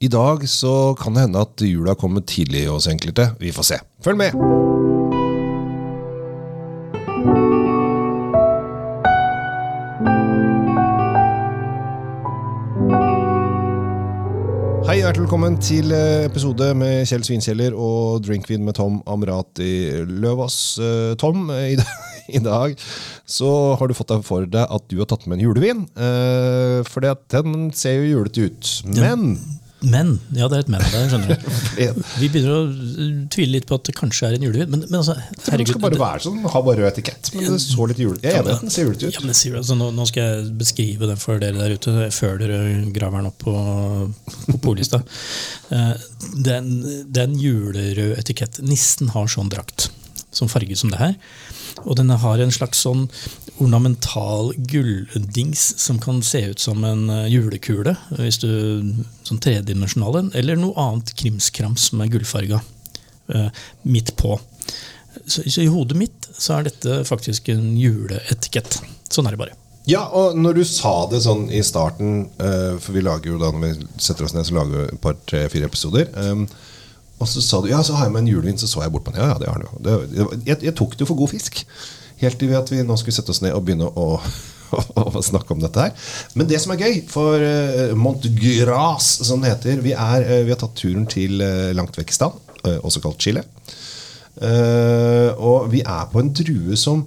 I dag så kan det hende at jula kommer tidlig hos enkelte. Vi får se. Følg med! Hei, hjertelig velkommen til eh, episode med Kjell Svinkjeller og Drinkvin med Tom Amrati Løvaas. Eh, Tom, eh, i dag, i dag så har du fått deg for deg at du har tatt med en julevin. For den ser jo julete ut. Men Men. Ja, det er et men der, skjønner du. Vi begynner å uh, tvile litt på at det kanskje er en julevin. Men, men altså, herregud, det skal bare være sånn, ha bare rød etikett. Men det så litt jule. Jeg er enig den ser julete Ja, men altså, nå, nå skal jeg beskrive den for dere der ute før dere graver den opp på, på pollista. Eh, det er en julerød etikett. Nissen har sånn drakt, som farge som det her. Og den har en slags sånn ornamental gulldings som kan se ut som en eh, julekule, hvis du, sånn tredimensjonal en, eller noe annet krimskrams er gullfarga eh, midt på. Så, så i hodet mitt så er dette faktisk en juleetikett. Sånn er det bare. Ja, og når du sa det sånn i starten eh, For vi lager jo da når vi setter oss ned, så lager vi et par, tre, fire episoder. Og så sa du ja, så har jeg med en julevin, så så jeg bort på den. Ja, ja, det har du. Det, jeg, jeg tok det for god fisk. Helt til at vi nå skulle sette oss ned og begynne å, å, snakke om dette her. Men det som er gøy, for uh, Montgras, som det heter Vi, er, uh, vi har tatt turen til uh, langt vekk stand, uh, også kalt Chile. Og vi er på en drue som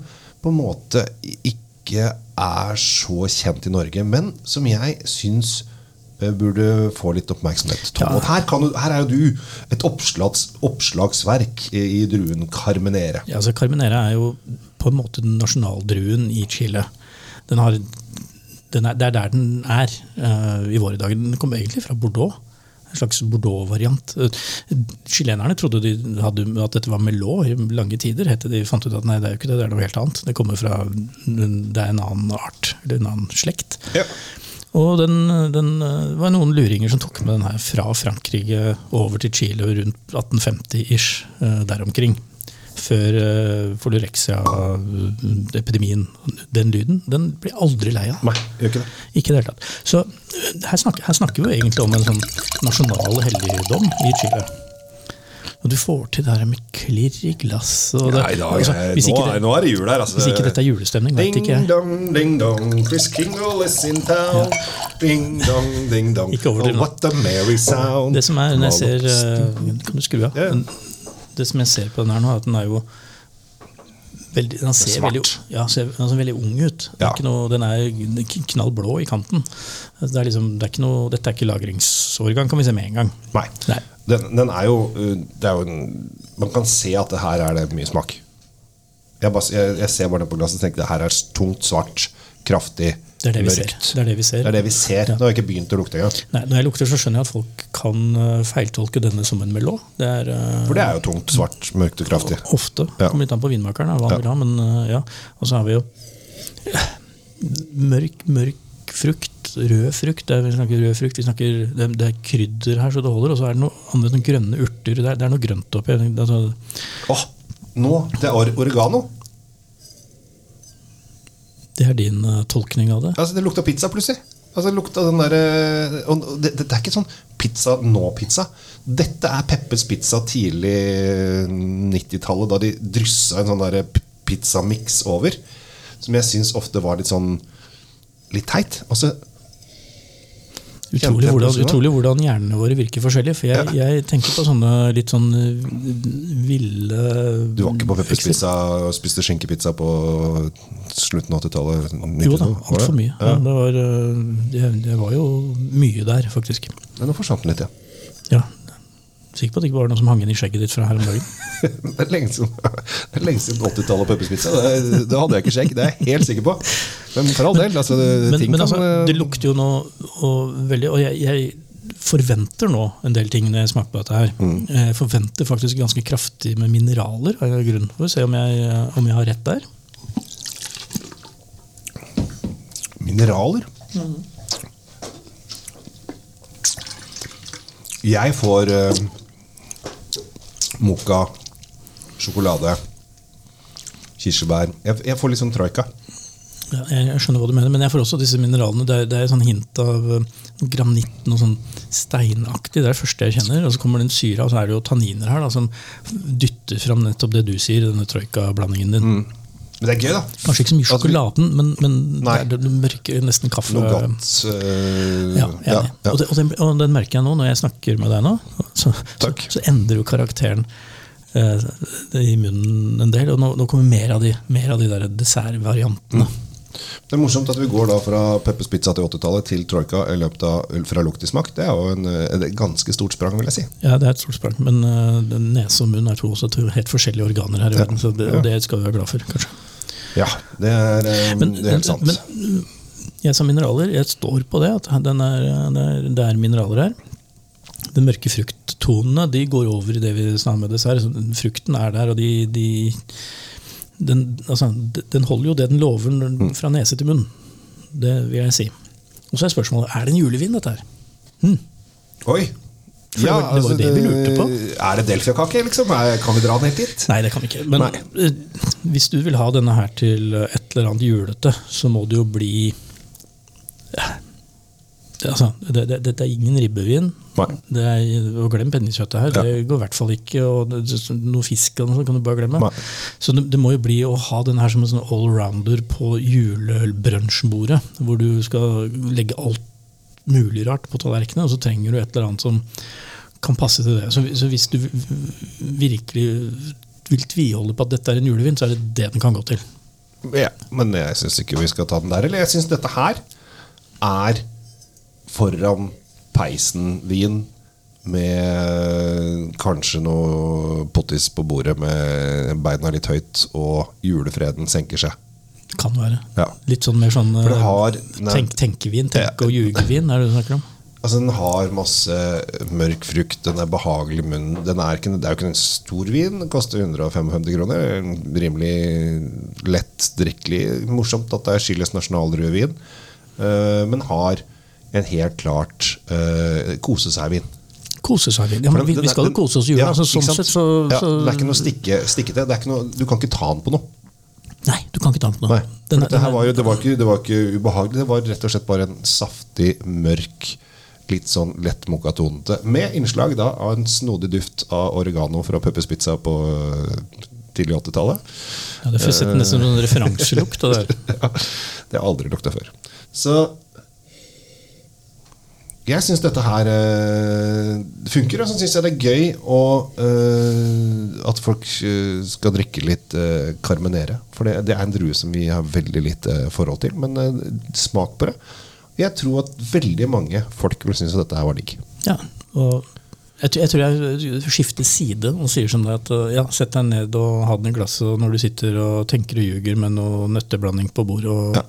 på en måte ikke er så kjent i Norge, men som jeg syns burde få litt oppmerksomhet. Tom, Ja. og her, kan du, her er jo du et oppslags, oppslagsverk i, druen Carmenere. Ja, altså Carmenere er jo på en måte den nasjonaldruen i Chile. Den har, den er, det er der den er uh, i våre dager. Den kommer egentlig fra Bordeaux. En slags Bordeaux-variant. Uh, Chilenerne trodde de hadde, at dette var Melot i lange tider. De fant ut at nei, det er jo ikke det, det er noe helt annet. Det kommer fra, det er en annen art, eller en annen slekt. Ja. Og den, den eh, var noen luringer som tok med den her fra Frankrike over til Chile rundt 1850-ish, eh, der omkring. Før uh, Folorexia-epidemien. Den lyden den blir aldri lei av. Nei, gjør ikke det. Ikke det hele tatt. Så eh, her snakker, her snakker vi egentlig om en sånn nasjonal helligdom i Chile. Og du får til det her med klirr i glass og det, Nei, da, altså, hvis, nå, ikke det, nå er det jul her, altså. hvis ikke dette er julestemning, vet ikke jeg. Ding dong, ding dong, Chris Kingle is in town. Ding dong, ding dong. Ikke overdriv Oh, nå. what a merry sound. Det som er, når jeg ser eh, Kan du skru av? Ja, ja. Det som jeg ser på den her nå, er at den er jo veldig, den ser svart. veldig, ja, ser, den ser veldig ung ut. Det er Ja. ikke noe, den er knall blå i kanten. Altså, Det er liksom, det er ikke noe, dette er ikke lagringsårgang, kan vi se med en gang. Nei. Nei. Den, den er jo, uh, det er jo en, Man kan se at det her er det mye smak. Jeg, bare, jeg, jeg ser bare den på glasset og tenker det her er tungt, svart, kraftig, Det er det vi ser. Det er det vi ser. Det er det vi ser. Ja. Nå har jeg ikke begynt å lukte engang. Nei, når jeg lukter, så skjønner jeg at folk kan eh, feiltolke denne som en melå. Det er eh, For det er jo tungt, svart, mørkt og kraftig. ofte. Ja. Kommer litt an på vinmakeren, hva han Ja. vil ha, men eh, ja. Og så har vi jo eh, mørk, mørk frukt, rød frukt. Vi snakker rød frukt, vi snakker, det, det er krydder her, så det holder. Og så er det noe andre noen grønne urter. Det er, det er noe grønt oppi. Altså, Åh, nå, det er oregano. det er din uh, tolkning av det. Altså, det lukta pizza plutselig. Altså, det lukta den der, eh, og det, det, er ikke sånn pizza nå-pizza. Dette er Peppes Pizza tidlig 90-tallet, da de dryssa en sånn der p- pizzamix over. Som jeg syns ofte var litt sånn litt teit. Altså, Kjente Utrolig hvordan, utrolig hvordan hjernene våre virker forskjellig. For jeg, jeg tenker på sånne litt sånn eh, ville du var ikke på pepperspizza og spiste skinkepizza på slutten av 80-tallet? Jo da, altfor mye. Ja. det, var, eh, det, det var jo mye der, faktisk. Men nå forsvant den litt, ja. Ja. Sikker på at det ikke var noe som hang igjen i skjegget ditt fra her om dagen. Det er lenge siden, det er lenge siden 80-tallet og pepperspizza. Det, det hadde jeg ikke skjegg, det er jeg helt sikker på. Men for all del, altså, det, Men, ting men kan altså, eh, det lukter jo nå og veldig Og jeg, jeg forventer nå en del ting når jeg smaker på dette her. Mm. Jeg forventer faktisk ganske kraftig med mineraler. Av grunn. Får vi se om jeg, om jeg har rett der. Mineraler. Jeg får uh, moka, sjokolade, kirsebær. Jeg, jeg får litt sånn troika. Ja, jeg skjønner hva du mener, men jeg får også disse mineralene. Det er, det er sånn hint av eh, granitt, noe sånn steinaktig. Det er det første jeg kjenner. Og så kommer det en syre, og så er det jo tanniner her da, som dytter fram nettopp det du sier, denne troika-blandingen din. Men det er gøy, da. Kanskje ikke så mye Altså, sjokoladen, men, men det er det nesten kaffe. Noe godt. eh, Ja, ja. Og, det, og, den, og den merker jeg nå når jeg snakker med deg nå. Så, så, så endrer jo karakteren eh, i munnen en del. Og nå, nå kommer mer av de, mer av de der dessertvariantene. Mm. Det er morsomt at vi går da fra Peppers Pizza til 80-tallet til Troika i løpet av fra lukt til smak. Det er jo en, et ganske stort sprang, vil jeg si. Ja, det er et stort sprang, men uh, nese og munn er to også to helt forskjellige organer her i verden. Så det, og det skal vi være glad for, kanskje. Ja, det er, eh, Men, det er helt sant. men jeg sa mineraler. Jeg står på det, at den er, det, er, er mineraler her. De mørke frukttonene de går over i det vi snakker med dessert. Frukten er der, og de, de den, altså, den holder jo det den lover Mm. fra nese til munn. Det vil jeg si. Og så er spørsmålet er det en julevin, dette her. Oi! For det var- det var det vi lurte på. Er det Delfia-kake, liksom? Kan vi dra den helt dit? Nei, det kan vi ikke. Men Nei. eh, hvis du vil ha denne her til et eller annet julete, så må det jo bli ja, det, altså, det, det, Dette er ingen ribbevin. Det er, og glem pennikjøttet her. Ja. Det går i hvert fall ikke. Og noe fisk og noe sånt kan du bare glemme. Nei. Så det, det må jo bli å ha den her som en sånn allrounder på julebrunsjbordet. Hvor du skal legge alt mulig rart på tallerkenen, og så trenger du et eller annet som kan passe til det. Så, så hvis du virkelig vil tviholde på at dette er en julevin, så er det det den kan gå til. Ja, men jeg syns ikke vi skal ta den der. Eller jeg syns dette her er foran peisen-vin med kanskje noe pottis på bordet med beina litt høyt, og julefreden senker seg. Kan være. Ja. Litt sånn mer sånn eh, har tenk, tenkevin, tenke- og ljugevin, er det du snakker om? Altså Den har masse mørk frukt, den er behagelig i munnen. Den er ikke, det er jo ikke en stor vin, den koster 155 kroner. Rimelig lett drikkelig. Morsomt at det er Chiles nasjonalrødvin, eh, men har en helt klart uh, kose seg-vin. Kose seg-vin. Ja, men vi, vi skal jo kose oss i jula. ja, altså, sånn sett så, ja, så Det er ikke noe stikke, stikkete. Noe, du kan ikke ta den på noe. Nei, du kan ikke ta den på noe. Nei, Den det, her var jo, det, var ikke, det var ikke ubehagelig, det var rett og slett bare en saftig, mørk, litt sånn lett mokatonete. Med innslag da av en snodig duft av oregano fra Peppers Pizza på øh, tidlig 80-tallet. ja, det får sett nesten som en referanselukt. det. Ja, det har aldri lukta før. Så jeg syns dette her øh, funker, og så syns jeg det er gøy å, uh, at folk øh, skal drikke litt uh, Carmenere. For det, det er en drue som vi har veldig lite forhold til. Men uh, smak på det. Jeg tror at veldig mange folk vil synes at dette her var digg. Ja, og jeg, tror- jeg tror jeg skifter side og sier som det at ja, sett deg ned og ha den i glasset når du sitter og tenker og ljuger med noe nøtteblanding på bordet. og Ja.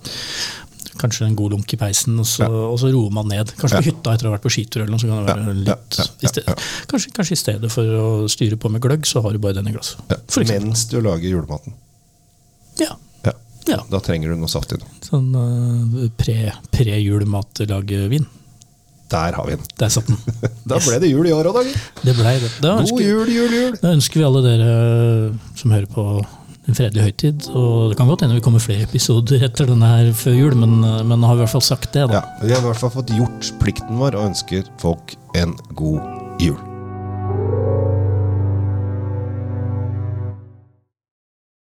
Kanskje en god lunk i peisen, og så, Ja. og så roer man ned. Kanskje på hytta etter å ha vært på skitur. eller noe, så kan det være litt i sted, Kanskje, kanskje i stedet for å styre på med gløgg, så har du bare den i glasset. Mens du lager julematen. Ja, Ja. ja. Da trenger du noe saftig. Sånn uh, pre- pre-julemat-lagevin. Der har vi den. Der satt den. Da ble det jul i år òg, da. Det ble det. Da God jul, jul, jul! da ønsker vi alle dere som hører på en fredelig høytid. Og det kan godt hende vi kommer flere episoder etter denne her før jul, men, uh, men har vi i hvert fall sagt det. da. Ja, vi har i hvert fall fått gjort plikten vår og ønsker folk en god jul.